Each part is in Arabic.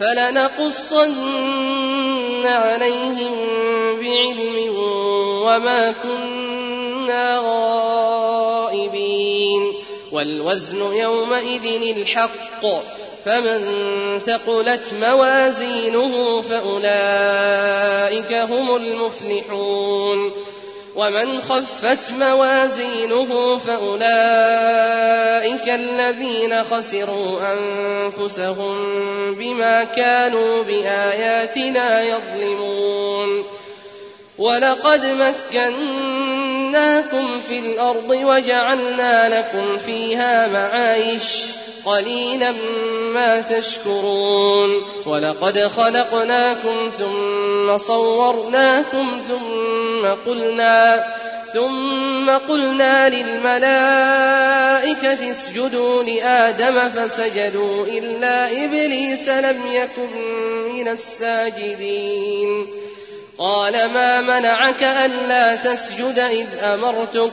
فلنقصن عليهم بعلم وما كنا غائبين. والوزن يومئذ الحق فمن ثقلت موازينه فأولئك هم المفلحون. ومن خفت موازينه فأولئك الذين خسروا أنفسهم بما كانوا بآياتنا يظلمون. ولقد مكناكم في الأرض وجعلنا لكم فيها معايش. قليلا ما تشكرون. ولقد خلقناكم ثم صورناكم ثم قلنا ثم قلنا للملائكة اسجدوا لآدم فسجدوا إلا إبليس لم يكن من الساجدين. قال ما منعك ألا تسجد إذ أمرتك؟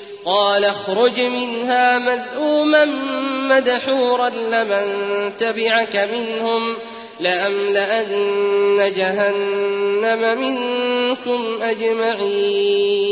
قال اخرج منها مذءوما مدحورا لمن تبعك منهم لأملأن جهنم منكم أجمعين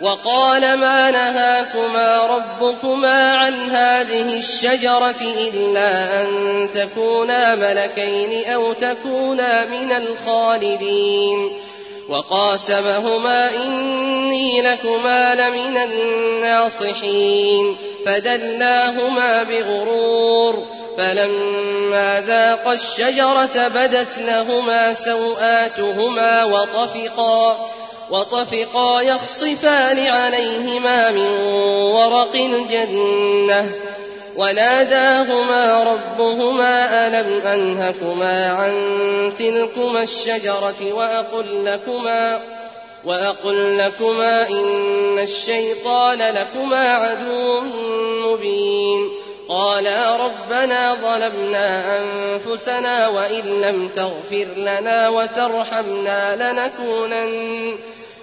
وقال ما نهاكما ربكما عن هذه الشجرة إلا أن تكونا ملكين أو تكونا من الخالدين. وقاسمهما إني لكما لمن الناصحين. فدلاهما بغرور. فلما ذاقا الشجرة بدت لهما سوآتهما وطفقا. وطفقا يخصفان عليهما من ورق الجنة. وناداهما ربهما ألم أنهكما عن تلكما الشجرة وأقل لكما وأقل لكما إن الشيطان لكما عدو مبين. قالا ربنا ظلمنا أنفسنا وإن لم تغفر لنا وترحمنا لنكونن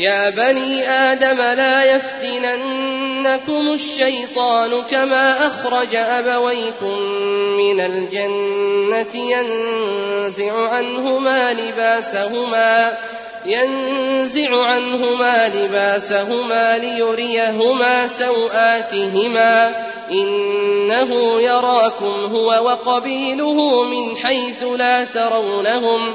يا بني آدم لا يفتننكم الشيطان كما أخرج أبويكم من الجنة ينزع عنهما لباسهما ينزع عنهما لباسهما ليريهما سوآتهما. إنه يراكم هو وقبيله من حيث لا ترونهم.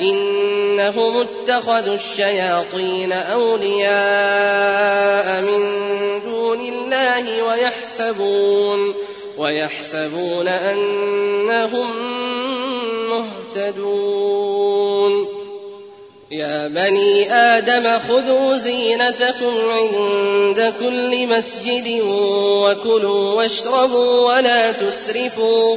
إنهم اتخذوا الشياطين أولياء من دون الله ويحسبون ويحسبون أنهم مهتدون يا بني آدم خذوا زينتكم عند كل مسجد وكلوا واشربوا ولا تسرفوا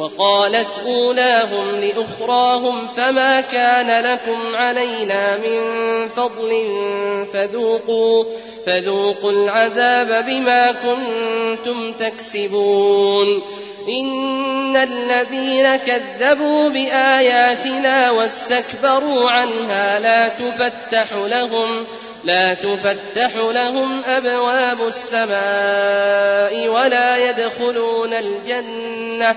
وقالت أولاهم لأخراهم فما كان لكم علينا من فضل فذوقوا فذوقوا العذاب بما كنتم تكسبون إن الذين كذبوا بآياتنا واستكبروا عنها لا تفتح لهم لا تفتح لهم أبواب السماء ولا يدخلون الجنة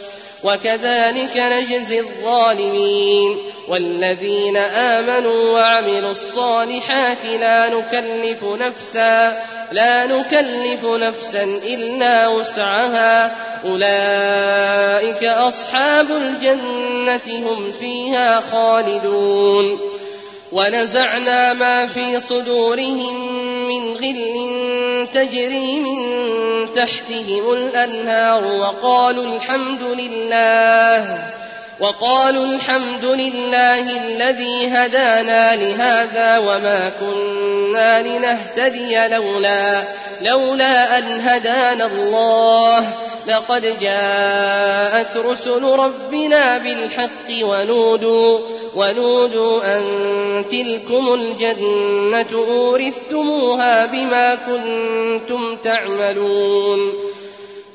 وكذلك نجزي الظالمين والذين آمنوا وعملوا الصالحات لا نكلف نفسا لا نكلف نفسا إلا وسعها. أولئك أصحاب الجنة هم فيها خالدون. ونزعنا ما في صدورهم من غل تجري من تحتهم الأنهار وقالوا الحمد لله وقالوا الحمد لله الذي هدانا لهذا وما كنا لنهتدي لولا لولا أن هدانا الله. لقد جاءت رسل ربنا بالحق ونودوا ونودوا أن تلكم الجنة أورثتموها بما كنتم تعملون.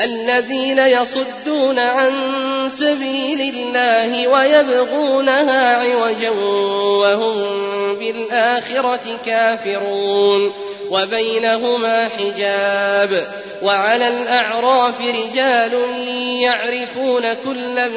الذين يصدون عن سبيل الله ويبغونها عوجا وهم بالآخرة كافرون وبينهما حجاب وعلى الأعراف رجال يعرفون كلا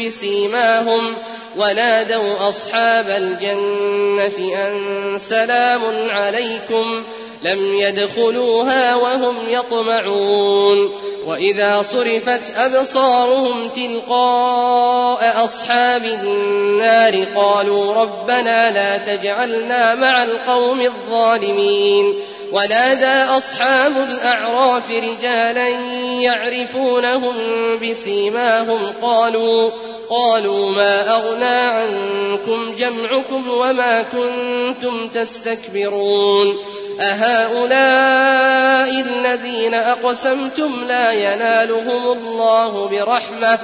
بسيماهم ونادوا أصحاب الجنة أن سلام عليكم لم يدخلوها وهم يطمعون وإذا صرفت أبصارهم تلقاء أصحاب النار قالوا ربنا لا تجعلنا مع القوم الظالمين ونادى أصحاب الأعراف رجالا يعرفونهم بسيماهم قالوا قالوا ما أغنى عنكم جمعكم وما كنتم تستكبرون أهؤلاء الذين أقسمتم لا ينالهم الله برحمة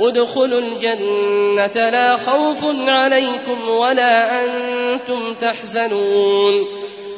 ادخلوا الجنة لا خوف عليكم ولا أنتم تحزنون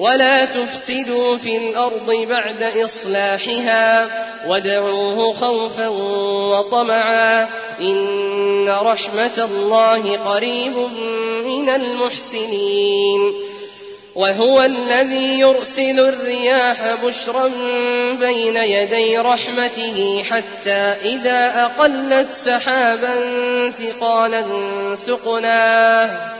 ولا تفسدوا في الأرض بعد إصلاحها وادعوه خوفا وطمعا إن رحمة الله قريب من المحسنين وهو الذي يرسل الرياح بشرا بين يدي رحمته حتى إذا أقلت سحابا ثقالا سقناه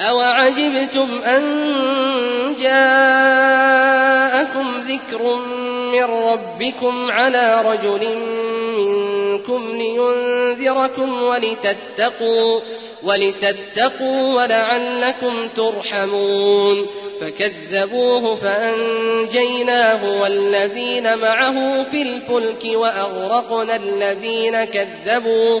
أوعجبتم أن جاءكم ذكر من ربكم على رجل منكم لينذركم ولتتقوا ولتتقوا ولعلكم ترحمون فكذبوه فأنجيناه والذين معه في الفلك وأغرقنا الذين كذبوا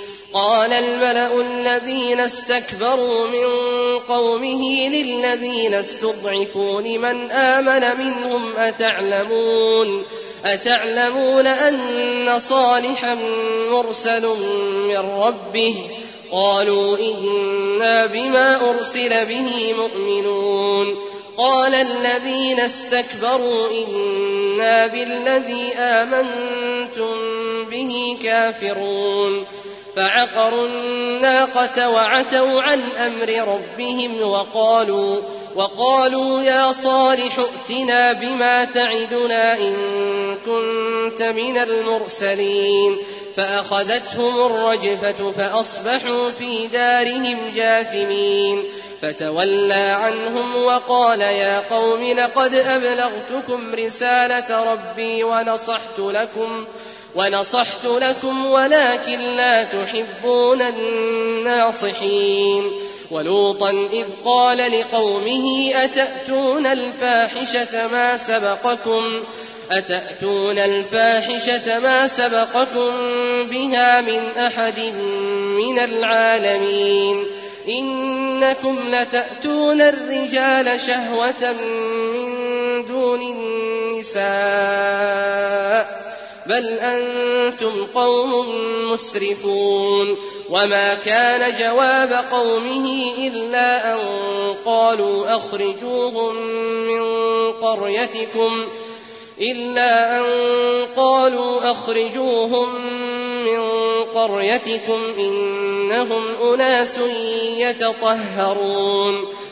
قال الملأ الذين استكبروا من قومه للذين استضعفوا لمن آمن منهم أتعلمون؟ أتعلمون أن صالحا مرسل من ربه؟ قالوا إنا بما أرسل به مؤمنون. قال الذين استكبروا إنا بالذي آمنتم به كافرون. فعقروا الناقة وعتوا عن أمر ربهم وقالوا وقالوا يا صالح ائتنا بما تعدنا إن كنت من المرسلين فأخذتهم الرجفة فأصبحوا في دارهم جاثمين فتولى عنهم وقال يا قوم لقد أبلغتكم رسالة ربي ونصحت لكم ونصحت لكم ولكن لا تحبون الناصحين. ولوطا إذ قال لقومه أتأتون الفاحشة ما سبقكم؟ أتأتون الفاحشة ما سبقكم بها من أحد من العالمين؟ إنكم لتأتون الرجال شهوة من دون النساء. بل أنتم قوم مسرفون وما كان جواب قومه إلا أن قالوا أخرجوهم من قريتكم إلا أن قالوا أخرجوهم من قريتكم إنهم أناس يتطهرون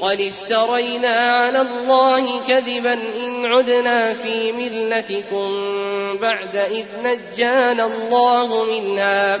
قد افترينا على الله كذبا إن عدنا في ملتكم بعد إذ نجانا الله منها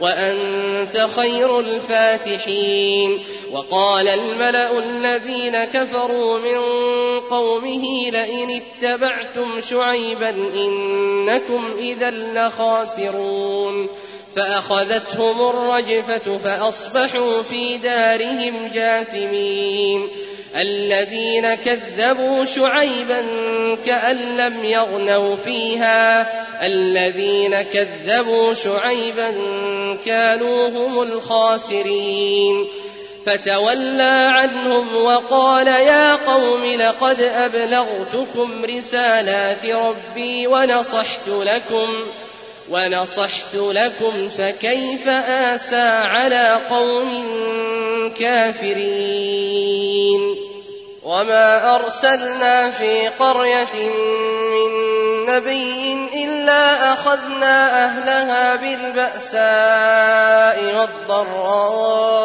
وأنت خير الفاتحين. وقال الملأ الذين كفروا من قومه لئن اتبعتم شعيبا إنكم إذا لخاسرون. فأخذتهم الرجفة فأصبحوا في دارهم جاثمين. الذين كذبوا شعيبا كأن لم يغنوا فيها الذين كذبوا شعيبا كانوا هم الخاسرين. فتولى عنهم وقال يا قوم لقد أبلغتكم رسالات ربي ونصحت لكم. ونصحت لكم فكيف آسى على قوم كافرين وما أرسلنا في قرية من نبي إلا أخذنا أهلها بالبأساء والضراء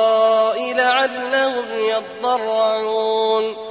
لعلهم يضرعون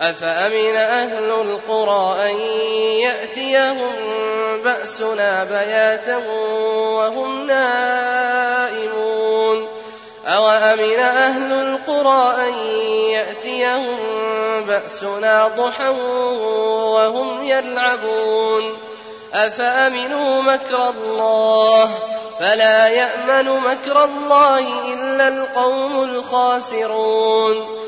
أفأمن أهل القرى أن يأتيهم بأسنا بياتا وهم نائمون؟ أوأمن أهل القرى أن يأتيهم بأسنا ضحى وهم يلعبون؟ أفأمنوا مكر الله؟ فلا يأمن مكر الله إلا القوم الخاسرون.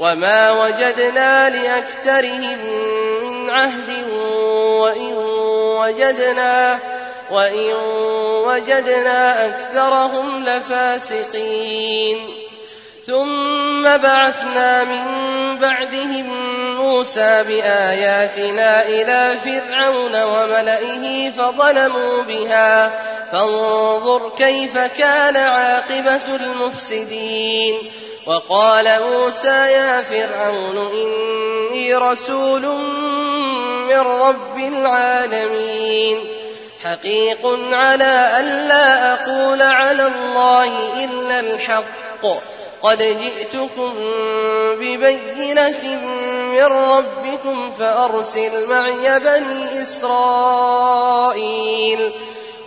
وما وجدنا لأكثرهم من عهد وإن وجدنا وإن وجدنا أكثرهم لفاسقين ثم بعثنا من بعدهم موسى بآياتنا إلى فرعون وملئه فظلموا بها فانظر كيف كان عاقبة المفسدين وقال موسى يا فرعون إني رسول من رب العالمين. حقيق على ألا أقول على الله إلا الحق. قد جئتكم ببينة من ربكم فأرسل معي بني إسرائيل.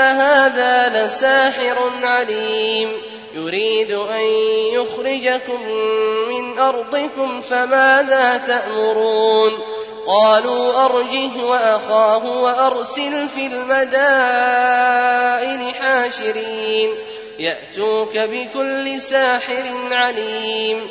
هذا لساحر عليم. يريد أن يخرجكم من أرضكم فماذا تأمرون؟ قالوا أرجه وأخاه وأرسل في المدائن حاشرين. يأتوك بكل ساحر عليم.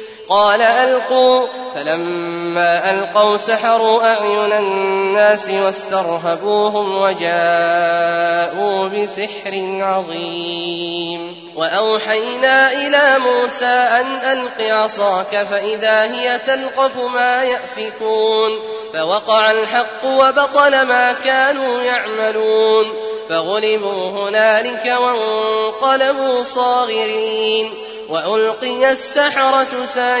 قال ألقوا. فلما ألقوا سحروا أعين الناس واسترهبوهم وجاءوا بسحر عظيم. وأوحينا إلى موسى أن ألق عصاك فإذا هي تلقف ما يأفكون. فوقع الحق وبطل ما كانوا يعملون. فغلبوا هنالك وانقلبوا صاغرين. وألقي السحرة ساجدين.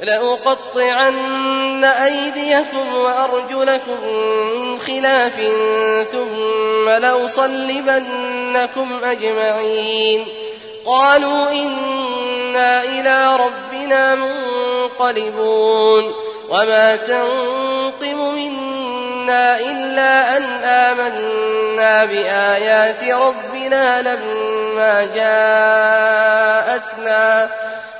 لأقطعن أيديكم وأرجلكم من خلاف ثم لأصلبنكم أجمعين. قالوا إنا إلى ربنا منقلبون. وما تنقم منا إلا أن آمنا بآيات ربنا لما جاءتنا.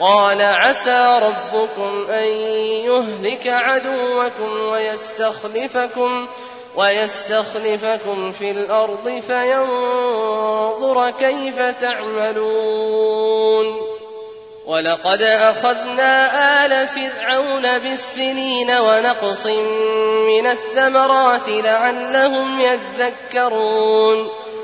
قال عسى ربكم أن يهلك عدوكم ويستخلفكم ويستخلفكم في الأرض فينظر كيف تعملون ولقد أخذنا آل فرعون بالسنين ونقص من الثمرات لعلهم يذكرون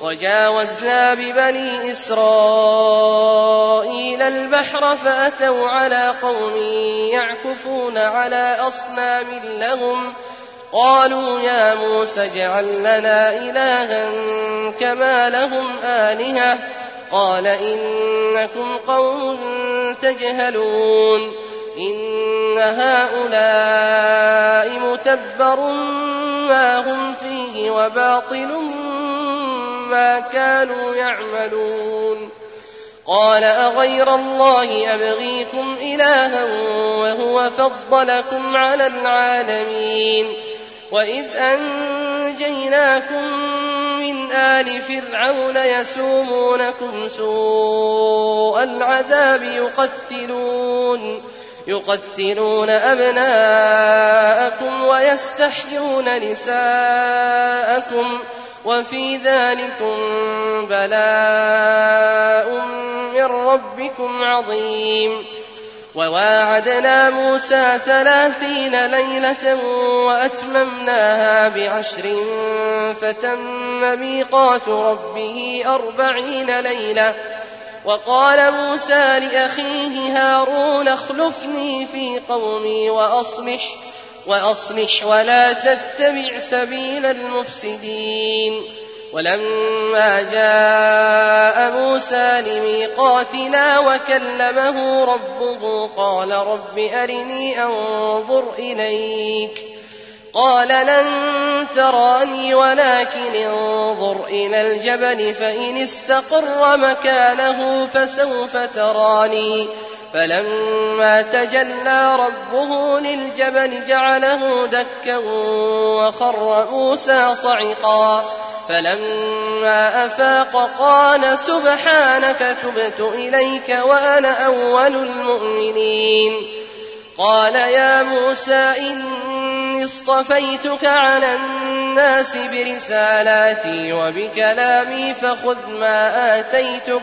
وجاوزنا ببني إسرائيل البحر فأتوا على قوم يعكفون على أصنام لهم قالوا يا موسى اجعل لنا إلها كما لهم آلهة قال إنكم قوم تجهلون إن هؤلاء متبر ما هم فيه وباطل ما كانوا يعملون. قال أغير الله أبغيكم إلها وهو فضلكم على العالمين. وإذ أنجيناكم من آل فرعون يسومونكم سوء العذاب يقتلون. يقتلون أبناءكم ويستحيون نساءكم. وفي ذلكم بلاء من ربكم عظيم. وواعدنا موسى ثلاثين ليلة وأتممناها بعشر فتم ميقات ربه أربعين ليلة. وقال موسى لأخيه هارون اخلفني في قومي وأصلح وأصلح ولا تتبع سبيل المفسدين. ولما جاء موسى لميقاتنا وكلمه ربه قال رب أرني أنظر إليك. قال لن تراني ولكن انظر إلى الجبل فإن استقر مكانه فسوف تراني. فلما تجلى ربه للجبل جعله دكا وخر موسى صعقا. فلما أفاق قال سبحانك تبت إليك وأنا أول المؤمنين. قال يا موسى إني اصطفيتك على الناس برسالاتي وبكلامي فخذ ما آتيتك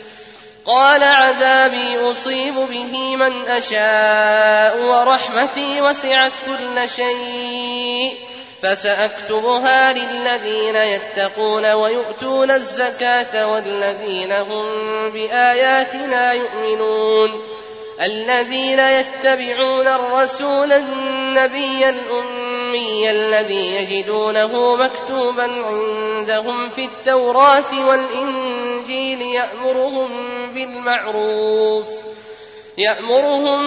قال عذابي أصيب به من أشاء ورحمتي وسعت كل شيء فسأكتبها للذين يتقون ويؤتون الزكاة والذين هم بآياتنا يؤمنون الذين يتبعون الرسول النبي الأمي الذي يجدونه مكتوبا عندهم في التوراة والإنجيل يأمرهم بالمعروف يأمرهم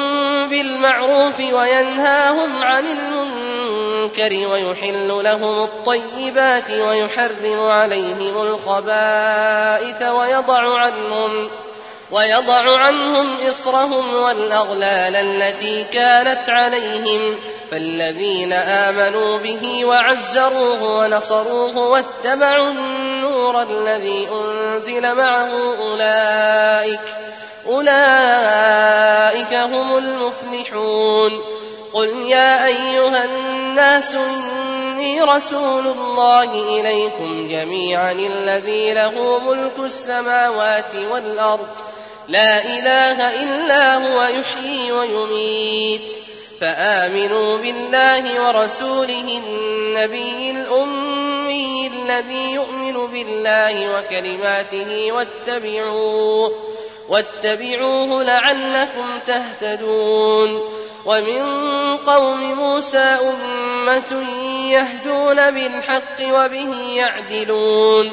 بالمعروف وينهاهم عن المنكر ويحل لهم الطيبات ويحرم عليهم الخبائث ويضع عنهم ويضع عنهم إصرهم والأغلال التي كانت عليهم فالذين آمنوا به وعزروه ونصروه واتبعوا النور الذي أنزل معه أولئك أولئك هم المفلحون قل يا أيها الناس إني رسول الله إليكم جميعا الذي له ملك السماوات والأرض لا إله إلا هو يحيي ويميت. فآمنوا بالله ورسوله النبي الأمي الذي يؤمن بالله وكلماته واتبعوه واتبعوه لعلكم تهتدون. ومن قوم موسى أمة يهدون بالحق وبه يعدلون.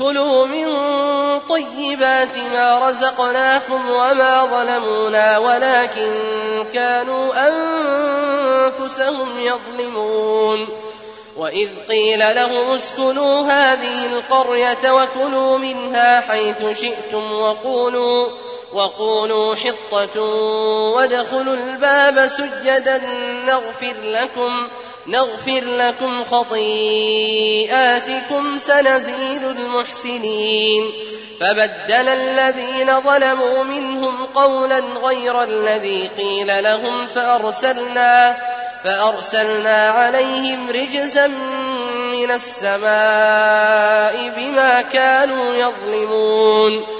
كلوا من طيبات ما رزقناكم وما ظلمونا ولكن كانوا أنفسهم يظلمون. وإذ قيل لهم اسكنوا هذه القرية وكلوا منها حيث شئتم وقولوا وقولوا حطة وادخلوا الباب سجدا نغفر لكم نغفر لكم خطيئاتكم سنزيد المحسنين. فبدل الذين ظلموا منهم قولا غير الذي قيل لهم فأرسلنا فأرسلنا عليهم رجزا من السماء بما كانوا يظلمون.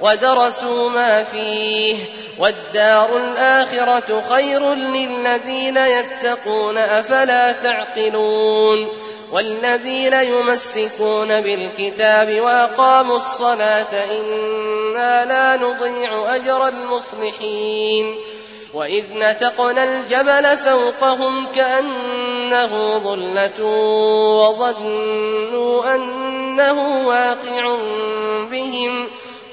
ودرسوا ما فيه والدار الآخرة خير للذين يتقون أفلا تعقلون والذين يمسكون بالكتاب وأقاموا الصلاة إنا لا نضيع أجر المصلحين وإذ نتقنا الجبل فوقهم كأنه ظلة وظنوا أنه واقع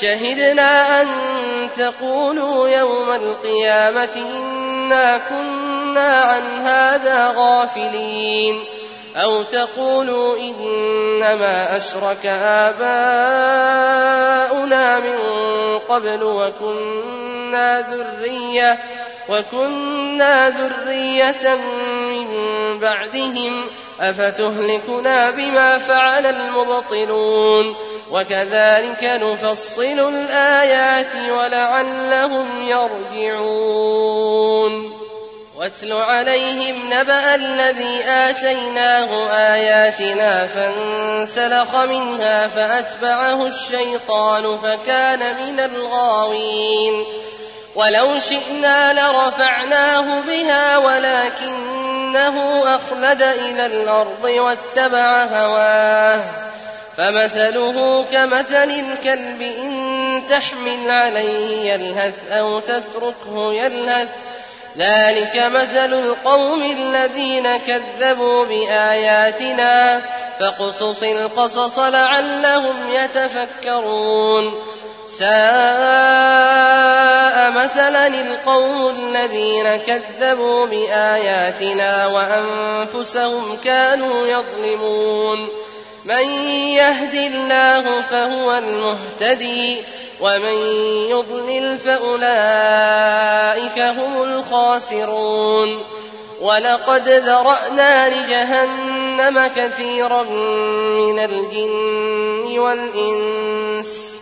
شهدنا أن تقولوا يوم القيامة إنا كنا عن هذا غافلين أو تقولوا إنما أشرك آباؤنا من قبل وكنا ذرية وكنا ذرية من بعدهم أفتهلكنا بما فعل المبطلون وكذلك نفصل الآيات ولعلهم يرجعون واتل عليهم نبأ الذي آتيناه آياتنا فانسلخ منها فأتبعه الشيطان فكان من الغاوين ولو شئنا لرفعناه بها ولكنه أخلد إلى الأرض واتبع هواه فمثله كمثل الكلب إن تحمل عليه يلهث أو تتركه يلهث ذلك مثل القوم الذين كذبوا بآياتنا فاقصص القصص لعلهم يتفكرون ساء مثلا القوم الذين كذبوا بآياتنا وأنفسهم كانوا يظلمون. من يهد الله فهو المهتدي ومن يضلل فأولئك هم الخاسرون. ولقد ذرأنا لجهنم كثيرا من الجن والإنس.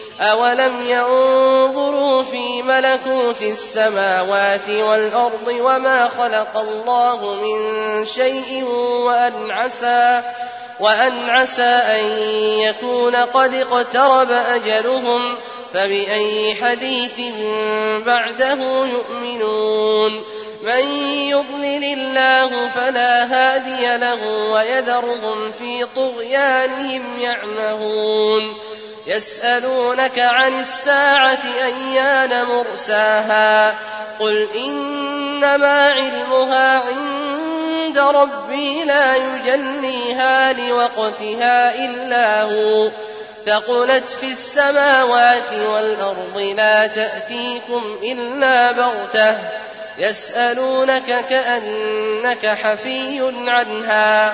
أولم ينظروا في ملكوت السماوات والأرض وما خلق الله من شيء وأن عسى وأن عسى أن يكون قد اقترب أجلهم فبأي حديث بعده يؤمنون من يضلل الله فلا هادي له ويذرهم في طغيانهم يعمهون يسألونك عن الساعة أيان مرساها قل إنما علمها عند ربي لا يجليها لوقتها إلا هو ثقلت في السماوات والأرض لا تأتيكم إلا بغتة يسألونك كأنك حفي عنها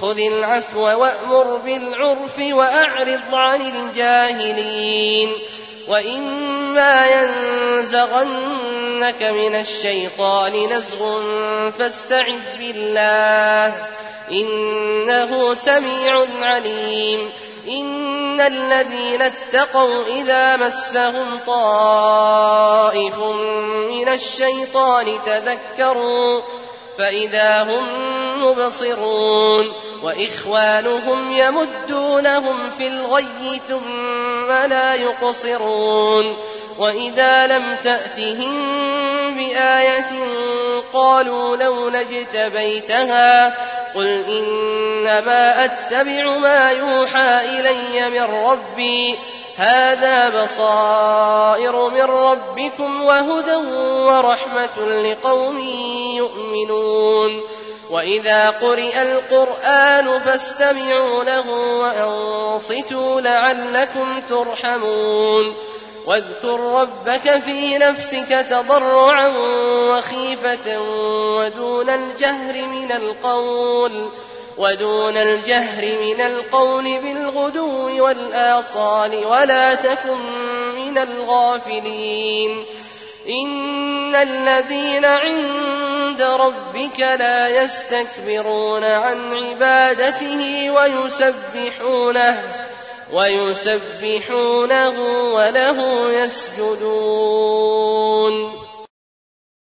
خذ العفو وأمر بالعرف وأعرض عن الجاهلين وإما ينزغنك من الشيطان نزغ فاستعذ بالله إنه سميع عليم إن الذين اتقوا إذا مسهم طائف من الشيطان تذكروا فإذا هم مبصرون وإخوانهم يمدونهم في الغي ثم لا يقصرون وإذا لم تأتهم بآية قالوا لو نجتبيتها قل إنما أتبع ما يوحى إلي من ربي هذا بصائر من ربكم وهدى ورحمة لقوم يؤمنون. وإذا قرئ القرآن فاستمعوا له وأنصتوا لعلكم ترحمون. واذكر ربك في نفسك تضرعا وخيفة ودون الجهر من القول. ودون الجهر من القول بالغدو والآصال ولا تكن من الغافلين. إن الذين عند ربك لا يستكبرون عن عبادته ويسبحونه ويسبحونه وله يسجدون.